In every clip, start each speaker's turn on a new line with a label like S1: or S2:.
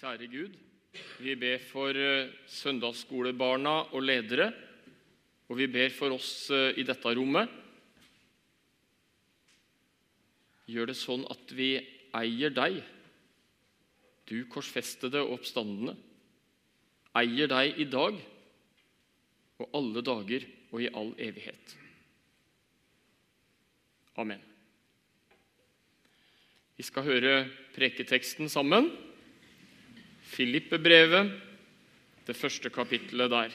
S1: Kjære Gud, vi ber for eh, søndagsskolebarna og ledere, og vi ber for oss eh, i dette rommet. Gjør det sånn at vi eier deg, du korsfestede og oppstandende. Eier deg i dag og alle dager og i all evighet. Amen. Vi skal høre preketeksten sammen. Filippe-brevet, det første kapittelet der.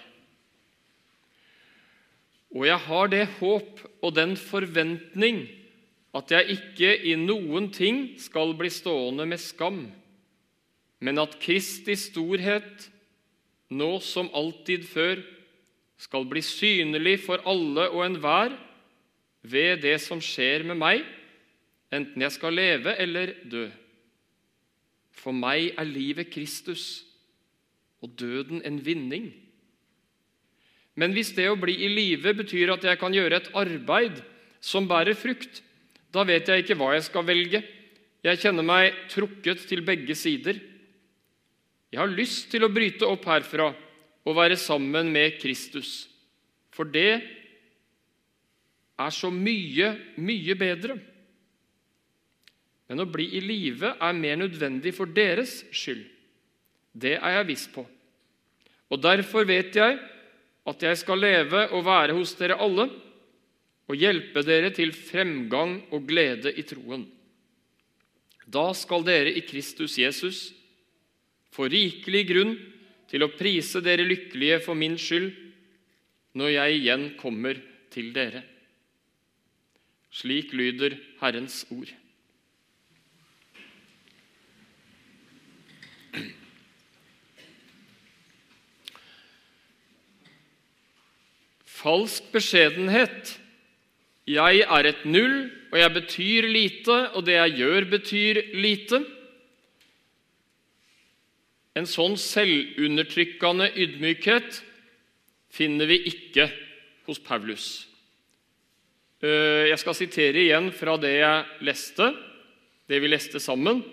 S1: Og jeg har det håp og den forventning at jeg ikke i noen ting skal bli stående med skam, men at Kristi storhet, nå som alltid før, skal bli synlig for alle og enhver ved det som skjer med meg, enten jeg skal leve eller dø. For meg er livet Kristus og døden en vinning. Men hvis det å bli i live betyr at jeg kan gjøre et arbeid som bærer frukt, da vet jeg ikke hva jeg skal velge. Jeg kjenner meg trukket til begge sider. Jeg har lyst til å bryte opp herfra og være sammen med Kristus, for det er så mye, mye bedre. Men å bli i live er mer nødvendig for deres skyld. Det er jeg viss på. Og derfor vet jeg at jeg skal leve og være hos dere alle og hjelpe dere til fremgang og glede i troen. Da skal dere i Kristus Jesus få rikelig grunn til å prise dere lykkelige for min skyld når jeg igjen kommer til dere. Slik lyder Herrens ord. Falsk beskjedenhet. Jeg er et null, og jeg betyr lite, og det jeg gjør, betyr lite. En sånn selvundertrykkende ydmykhet finner vi ikke hos Paulus. Jeg skal sitere igjen fra det jeg leste, det vi leste sammen.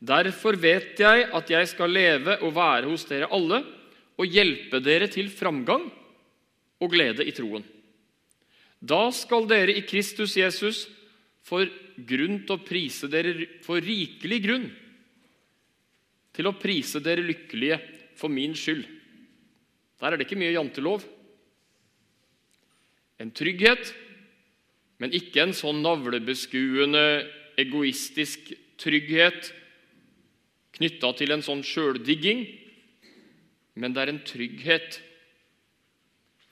S1: Derfor vet jeg at jeg skal leve og være hos dere alle og hjelpe dere til framgang og glede i troen. Da skal dere i Kristus Jesus få grunn til å prise dere for rikelig grunn til å prise dere lykkelige for min skyld. Der er det ikke mye jantelov. En trygghet, men ikke en sånn navlebeskuende, egoistisk trygghet knytta til en sånn sjøldigging, men det er en trygghet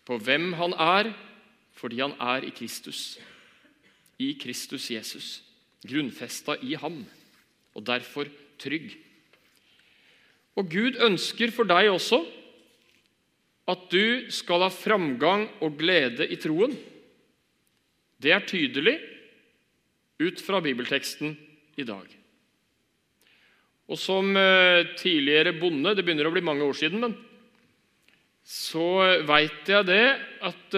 S1: på hvem han er, fordi han er i Kristus. I Kristus Jesus. Grunnfesta i ham, og derfor trygg. Og Gud ønsker for deg også at du skal ha framgang og glede i troen. Det er tydelig ut fra bibelteksten i dag. Og som tidligere bonde Det begynner å bli mange år siden, men så veit jeg det at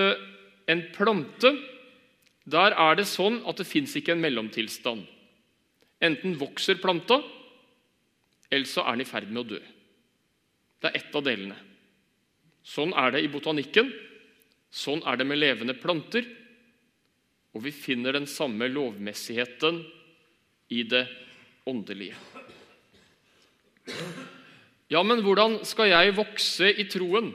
S1: en plante Der er det sånn at det fins ikke en mellomtilstand. Enten vokser planta, eller så er den i ferd med å dø. Det er ett av delene. Sånn er det i botanikken. Sånn er det med levende planter. Og vi finner den samme lovmessigheten i det åndelige. Ja, men hvordan skal jeg vokse i troen?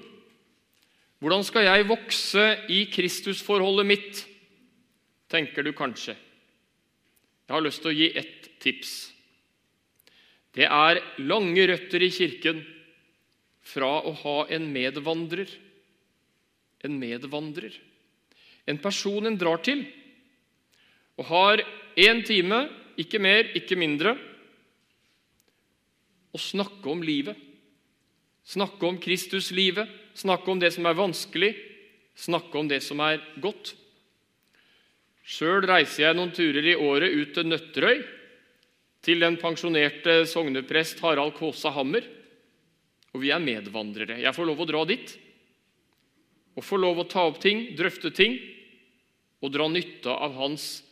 S1: Hvordan skal jeg vokse i Kristusforholdet mitt? tenker du kanskje. Jeg har lyst til å gi ett tips. Det er lange røtter i Kirken fra å ha en medvandrer. En medvandrer. En person en drar til og har én time, ikke mer, ikke mindre, å snakke om livet. Snakke om Kristuslivet, snakke om det som er vanskelig, snakke om det som er godt. Sjøl reiser jeg noen turer i året ut til Nøtterøy, til den pensjonerte sogneprest Harald Kaasa Hammer. Og vi er medvandrere. Jeg får lov å dra dit. Og får lov å ta opp ting, drøfte ting, og dra nytte av hans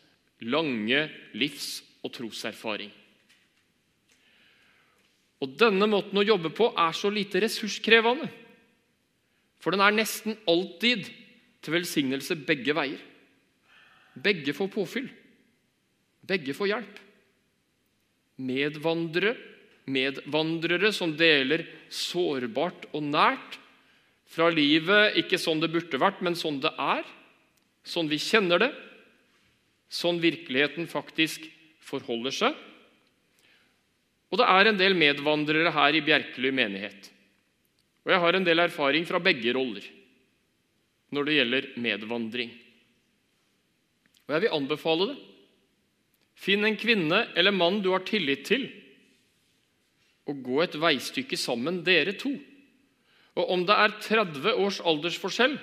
S1: lange livs- og troserfaring. Og denne måten å jobbe på er så lite ressurskrevende. For den er nesten alltid til velsignelse begge veier. Begge får påfyll. Begge får hjelp. Medvandrere, medvandrere som deler sårbart og nært fra livet, ikke sånn det burde vært, men sånn det er, sånn vi kjenner det, sånn virkeligheten faktisk forholder seg. Og det er en del medvandrere her i Bjerkely menighet. Og jeg har en del erfaring fra begge roller når det gjelder medvandring. Og jeg vil anbefale det. Finn en kvinne eller mann du har tillit til, og gå et veistykke sammen, dere to. Og om det er 30 års aldersforskjell,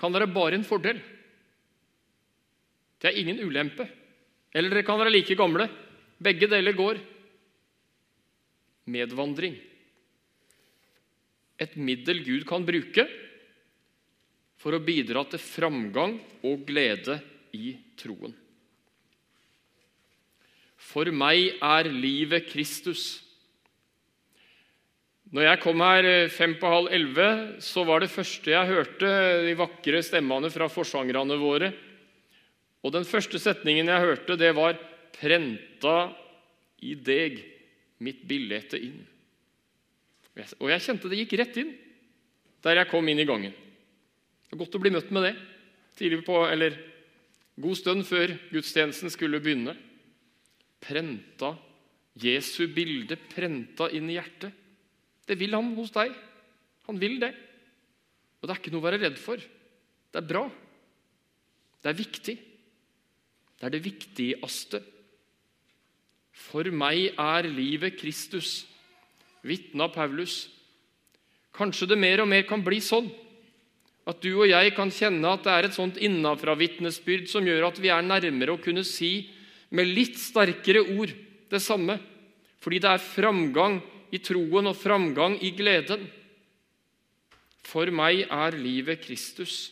S1: kan være bare en fordel. Det er ingen ulempe. Eller dere kan være like gamle. Begge deler går. Medvandring. Et middel Gud kan bruke for å bidra til framgang og glede i troen. For meg er livet Kristus. Når jeg kom her eh, fem på halv elleve, så var det første jeg hørte, de vakre stemmene fra forsangerne våre. Og den første setningen jeg hørte, det var 'Prenta i deg mitt billete inn'. Og jeg kjente det gikk rett inn der jeg kom inn i gangen. Det er godt å bli møtt med det tidlig på, eller god stund før gudstjenesten skulle begynne. Prenta Jesu bilde prenta inn i hjertet. Det vil han hos deg. Han vil det. Og det er ikke noe å være redd for. Det er bra. Det er viktig. Det er det viktigste. For meg er livet Kristus, vitna Paulus. Kanskje det mer og mer kan bli sånn at du og jeg kan kjenne at det er et sånt innafra-vitnesbyrd som gjør at vi er nærmere å kunne si med litt sterkere ord det samme. Fordi det er framgang i troen og framgang i gleden. For meg er livet Kristus.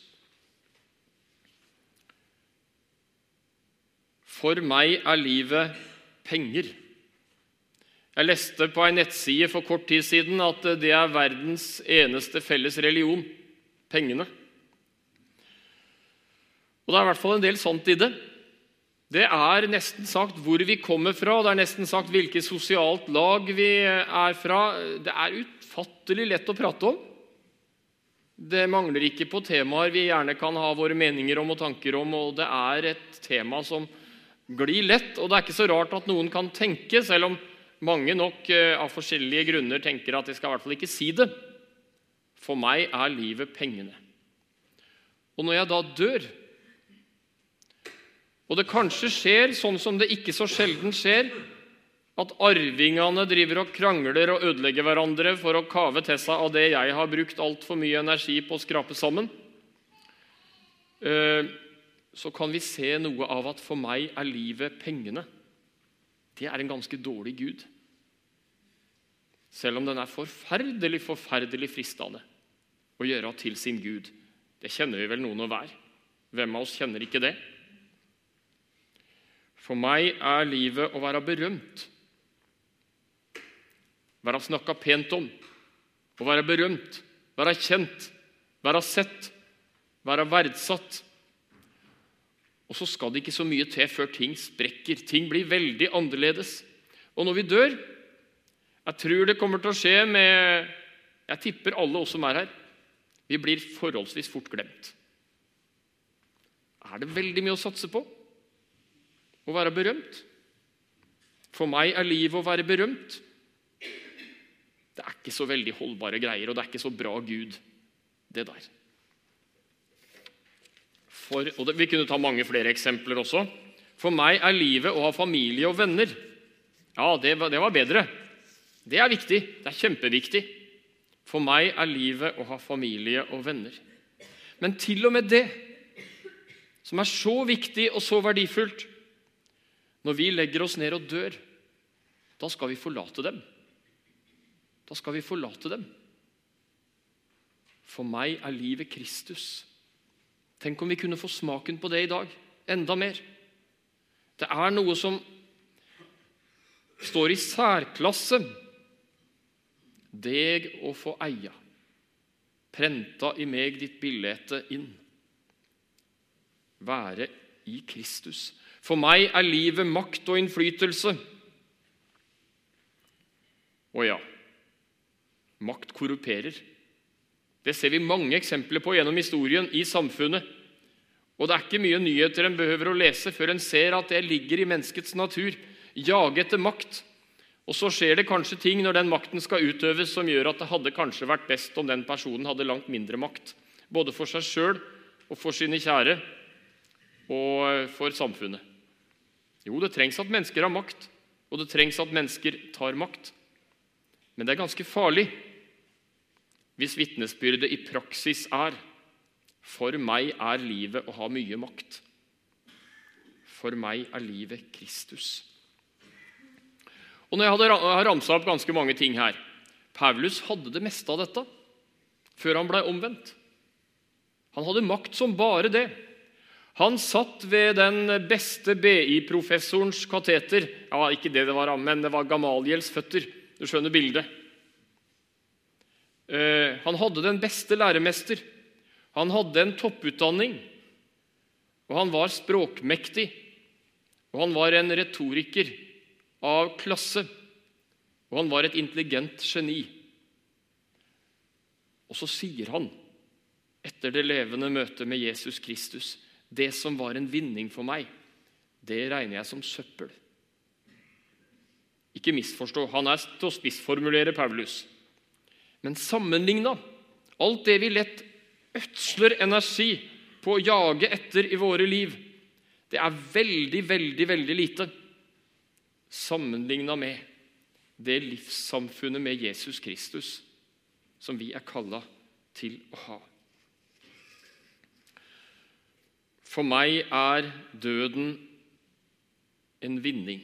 S1: For meg er livet penger. Jeg leste på ei nettside for kort tid siden at det er verdens eneste felles religion pengene. Og det er i hvert fall en del sant i det. Det er nesten sagt hvor vi kommer fra, det er nesten sagt hvilket sosialt lag vi er fra. Det er utfattelig lett å prate om. Det mangler ikke på temaer vi gjerne kan ha våre meninger om og tanker om, og det er et tema som glir lett. Og det er ikke så rart at noen kan tenke, selv om mange nok eh, av forskjellige grunner tenker at de skal i hvert fall ikke si det. For meg er livet pengene. Og når jeg da dør, og det kanskje skjer sånn som det ikke så sjelden skjer, at arvingene driver og krangler og ødelegger hverandre for å kave til seg av det jeg har brukt altfor mye energi på å skrape sammen, eh, så kan vi se noe av at for meg er livet pengene. Det er en ganske dårlig gud. Selv om den er forferdelig, forferdelig fristende å gjøre til sin Gud. Det kjenner vi vel noen å være. Hvem av oss kjenner ikke det? For meg er livet å være berømt. Være snakka pent om. Å være berømt, være kjent, være sett, være verdsatt. Og så skal det ikke så mye til før ting sprekker. Ting blir veldig annerledes. Og når vi dør Jeg tror det kommer til å skje med Jeg tipper alle oss som er her. Vi blir forholdsvis fort glemt. Er det veldig mye å satse på? Å være berømt? For meg er livet å være berømt. Det er ikke så veldig holdbare greier, og det er ikke så bra Gud, det der. For, og vi kunne ta mange flere eksempler også. For meg er livet å ha familie og venner. Ja, det, det var bedre. Det er viktig. Det er kjempeviktig. For meg er livet å ha familie og venner. Men til og med det, som er så viktig og så verdifullt Når vi legger oss ned og dør, da skal vi forlate dem. Da skal vi forlate dem. For meg er livet Kristus. Tenk om vi kunne få smaken på det i dag. Enda mer. Det er noe som står i særklasse deg å få eia, prenta i meg ditt billete inn. Være i Kristus. For meg er livet makt og innflytelse. Å ja, makt korruperer. Det ser vi mange eksempler på gjennom historien i samfunnet. Og det er ikke mye nyheter en behøver å lese før en ser at det ligger i menneskets natur. Jage etter makt. Og så skjer det kanskje ting når den makten skal utøves, som gjør at det hadde kanskje vært best om den personen hadde langt mindre makt. Både for seg sjøl og for sine kjære og for samfunnet. Jo, det trengs at mennesker har makt, og det trengs at mennesker tar makt. Men det er ganske farlig hvis vitnesbyrdet i praksis er For meg er livet å ha mye makt. For meg er livet Kristus. Og når Jeg har ramsa opp ganske mange ting her. Paulus hadde det meste av dette før han ble omvendt. Han hadde makt som bare det. Han satt ved den beste BI-professorens kateter. Ja, ikke det det var, men det var Gamaliels føtter. Du skjønner bildet. Eh, han hadde den beste læremester. Han hadde en topputdanning. Og han var språkmektig. Og han var en retoriker av klasse. Og han var et intelligent geni. Og så sier han, etter det levende møtet med Jesus Kristus, det som var en vinning for meg, det regner jeg som søppel. Ikke misforstå, han er til å spissformulere Paulus. Men sammenligna alt det vi lett ødsler energi på å jage etter i våre liv, det er veldig, veldig, veldig lite sammenligna med det livssamfunnet med Jesus Kristus som vi er kalla til å ha. For meg er døden en vinning.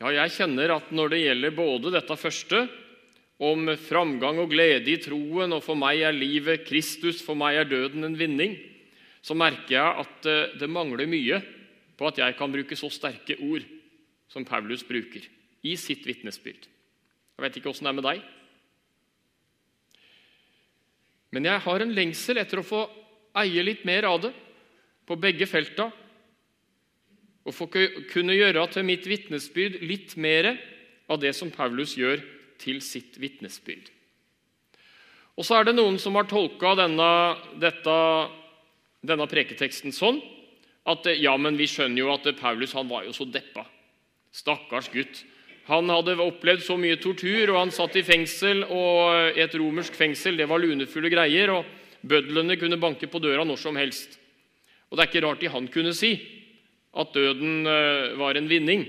S1: Ja, jeg kjenner at når det gjelder både dette første om framgang og glede i troen, og for meg er livet Kristus, for meg er døden en vinning, så merker jeg at eh, det mangler mye på at jeg kan bruke så sterke ord som Paulus bruker i sitt vitnesbyrd. Jeg vet ikke åssen det er med deg. Men jeg har en lengsel etter å få eie litt mer av det på begge felta. Og få kunne gjøre til mitt vitnesbyrd litt mer av det som Paulus gjør til sitt vitnesbyrd. Og så er det noen som har tolka denne, dette, denne preketeksten sånn at ja, men vi skjønner jo at Paulus han var jo så deppa. Stakkars gutt. Han hadde opplevd så mye tortur, og han satt i fengsel, og et romersk fengsel det var lunefulle greier, og bødlene kunne banke på døra når som helst. Og Det er ikke rart de han kunne si at døden eh, var en vinning,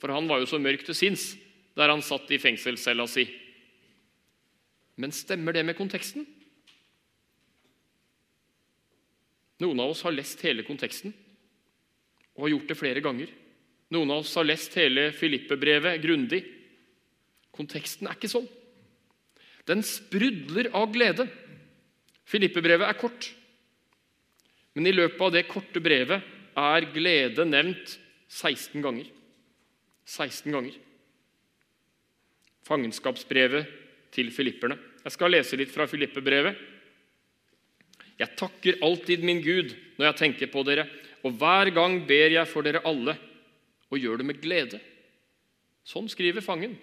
S1: for han var jo så mørk til sinns der han satt i fengselscella si. Men stemmer det med konteksten? Noen av oss har lest hele konteksten og har gjort det flere ganger. Noen av oss har lest hele Filippe-brevet grundig. Konteksten er ikke sånn. Den sprudler av glede. Filippe-brevet er kort, men i løpet av det korte brevet er glede nevnt 16 ganger. 16 ganger fangenskapsbrevet til filipperne. Jeg skal lese litt fra Filippe-brevet. Jeg takker alltid min Gud når jeg tenker på dere, og hver gang ber jeg for dere alle, og gjør det med glede. Sånn skriver fangen.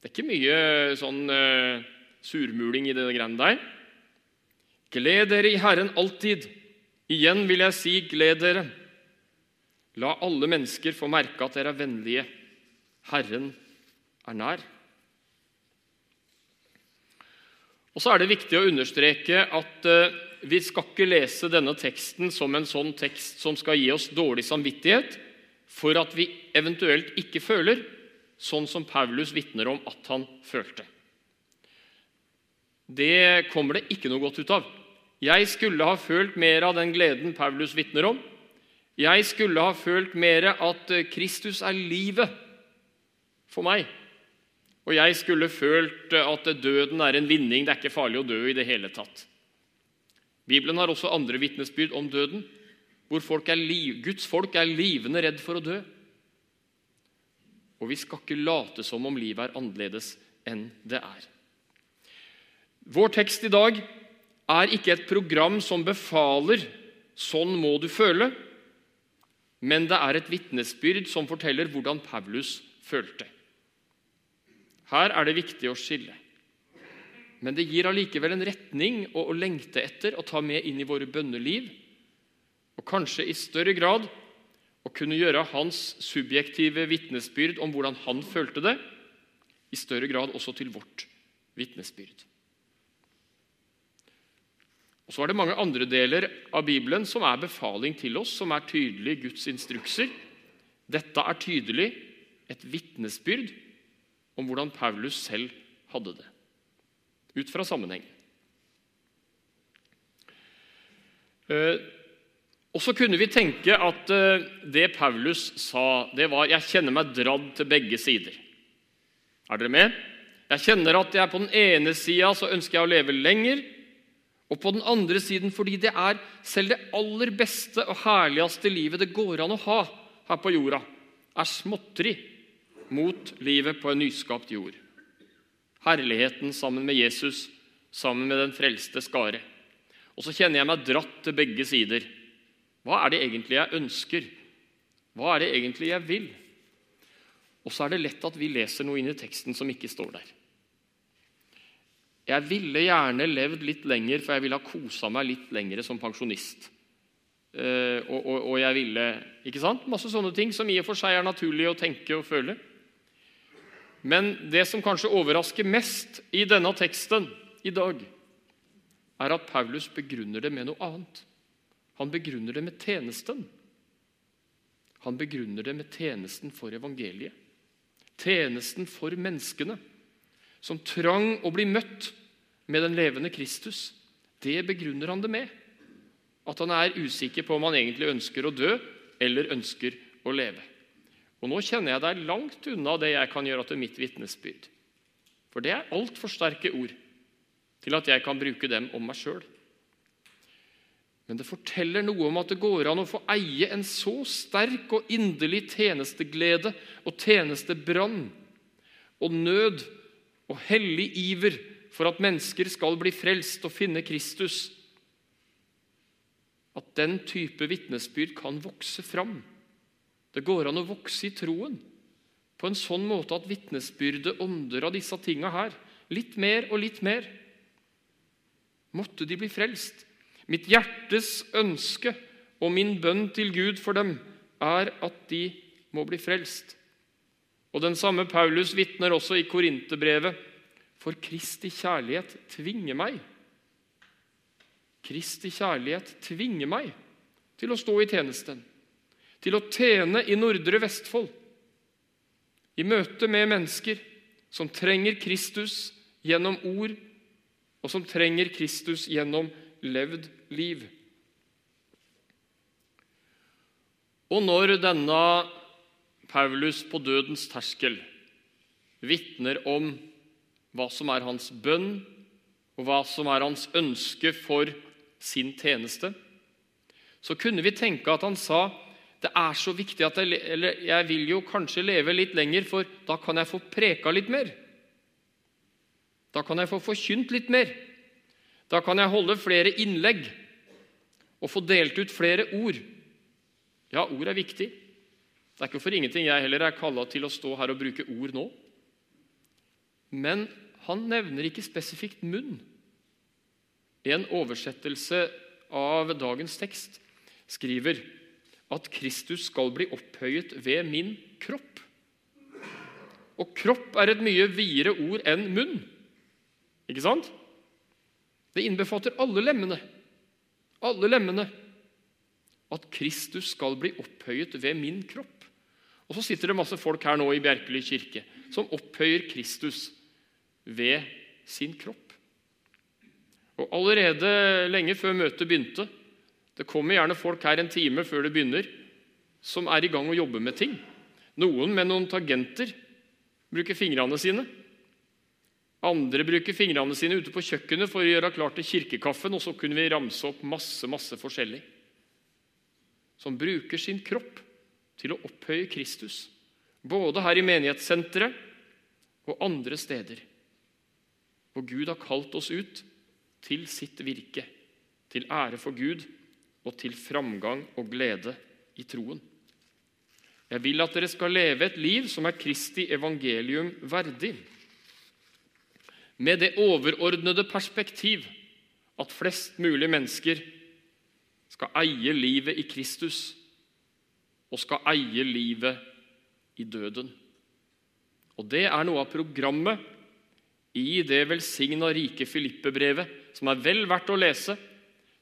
S1: Det er ikke mye sånn uh, surmuling i det greiene der. Gled dere i Herren alltid. Igjen vil jeg si, gled dere. La alle mennesker få merke at dere er vennlige. Herren er nær. Og så er det viktig å understreke at eh, vi skal ikke lese denne teksten som en sånn tekst som skal gi oss dårlig samvittighet for at vi eventuelt ikke føler sånn som Paulus vitner om at han følte. Det kommer det ikke noe godt ut av. Jeg skulle ha følt mer av den gleden Paulus vitner om. Jeg skulle ha følt mer at Kristus er livet for meg. Og jeg skulle følt at døden er en vinning. Det er ikke farlig å dø i det hele tatt. Bibelen har også andre vitnesbyrd om døden, hvor folk liv, Guds folk er livende redd for å dø. og vi skal ikke late som om livet er annerledes enn det er. Vår tekst i dag er ikke et program som befaler 'sånn må du føle', men det er et vitnesbyrd som forteller hvordan Paulus følte. Her er det viktig å skille. Men det gir allikevel en retning å, lengte etter og ta med inn i våre bønneliv, og kanskje i større grad å kunne gjøre hans subjektive vitnesbyrd om hvordan han følte det, i større grad også til vårt vitnesbyrd. Og Så er det mange andre deler av Bibelen som er befaling til oss, som er tydelig Guds instrukser. Dette er tydelig et vitnesbyrd om hvordan Paulus selv hadde det, ut fra sammenhengen. Eh, og så kunne vi tenke at eh, det Paulus sa, det var 'Jeg kjenner meg dradd til begge sider'. Er dere med? Jeg kjenner at jeg på den ene sida så ønsker jeg å leve lenger, og på den andre siden fordi det er selv det aller beste og herligste livet det går an å ha her på jorda, er småtteri mot livet på en nyskapt jord. Herligheten sammen med Jesus, sammen med den frelste skare. Og så kjenner jeg meg dratt til begge sider. Hva er det egentlig jeg ønsker? Hva er det egentlig jeg vil? Og så er det lett at vi leser noe inn i teksten som ikke står der. Jeg ville gjerne levd litt lenger, for jeg ville ha kosa meg litt lenger som pensjonist. Og, og, jeg ville ikke sant? Masse sånne ting som i og for seg er naturlig å tenke og føle. Men det som kanskje overrasker mest i denne teksten i dag, er at Paulus begrunner det med noe annet. Han begrunner det med tjenesten. Han begrunner det med tjenesten for evangeliet. Tjenesten for menneskene som trang å bli møtt med den levende Kristus. Det begrunner han det med. At han er usikker på om han egentlig ønsker å dø eller ønsker å leve. Og Nå kjenner jeg deg langt unna det jeg kan gjøre til mitt vitnesbyrd. For det er altfor sterke ord til at jeg kan bruke dem om meg sjøl. Men det forteller noe om at det går an å få eie en så sterk og inderlig tjenesteglede og tjenestebrann og nød og hellig iver for at mennesker skal bli frelst og finne Kristus, at den type vitnesbyrd kan vokse fram. Det går an å vokse i troen på en sånn måte at vitnesbyrdet ånder av disse tinga her. Litt mer og litt mer. Måtte de bli frelst. Mitt hjertes ønske og min bønn til Gud for dem er at de må bli frelst. Og Den samme Paulus vitner også i Korinterbrevet. For Kristi kjærlighet tvinger meg. Kristi kjærlighet tvinger meg til å stå i tjenesten, til å tjene i Nordre Vestfold, i møte med mennesker som trenger Kristus gjennom ord, og som trenger Kristus gjennom levd liv. Og når denne Paulus på dødens terskel vitner om hva som er hans bønn, og hva som er hans ønske for sin tjeneste, så kunne vi tenke at han sa det er så viktig at jeg, eller jeg vil jo kanskje leve litt lenger, for da kan jeg få preka litt mer. Da kan jeg få forkynt litt mer. Da kan jeg holde flere innlegg og få delt ut flere ord. Ja, ord er viktig. Det er ikke for ingenting jeg heller er kalla til å stå her og bruke ord nå. Men han nevner ikke spesifikt munn. En oversettelse av dagens tekst skriver at Kristus skal bli opphøyet ved min kropp. Og kropp er et mye videre ord enn munn. Ikke sant? Det innbefatter alle lemmene. Alle lemmene. At Kristus skal bli opphøyet ved min kropp. Og så sitter det masse folk her nå i Bjerkeli kirke som opphøyer Kristus ved sin kropp. Og Allerede lenge før møtet begynte Det kommer gjerne folk her en time før det begynner, som er i gang å jobbe med ting. Noen med noen tagenter bruker fingrene sine. Andre bruker fingrene sine ute på kjøkkenet for å gjøre klart til kirkekaffen, og så kunne vi ramse opp masse, masse forskjellig. Som bruker sin kropp til å opphøye Kristus. både her i menighetssenteret og andre steder. Og Gud har kalt oss ut til sitt virke, til ære for Gud og til framgang og glede i troen. Jeg vil at dere skal leve et liv som er Kristi evangelium verdig, med det overordnede perspektiv at flest mulig mennesker skal eie livet i Kristus og skal eie livet i døden. Og Det er noe av programmet i det velsigna rike Filippe-brevet, som er vel verdt å lese,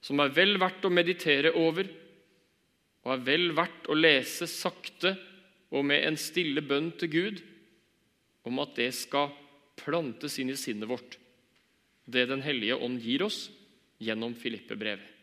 S1: som er vel verdt å meditere over, og er vel verdt å lese sakte og med en stille bønn til Gud om at det skal plantes inn i sinnet vårt, det Den hellige ånd gir oss gjennom Filippe-brevet.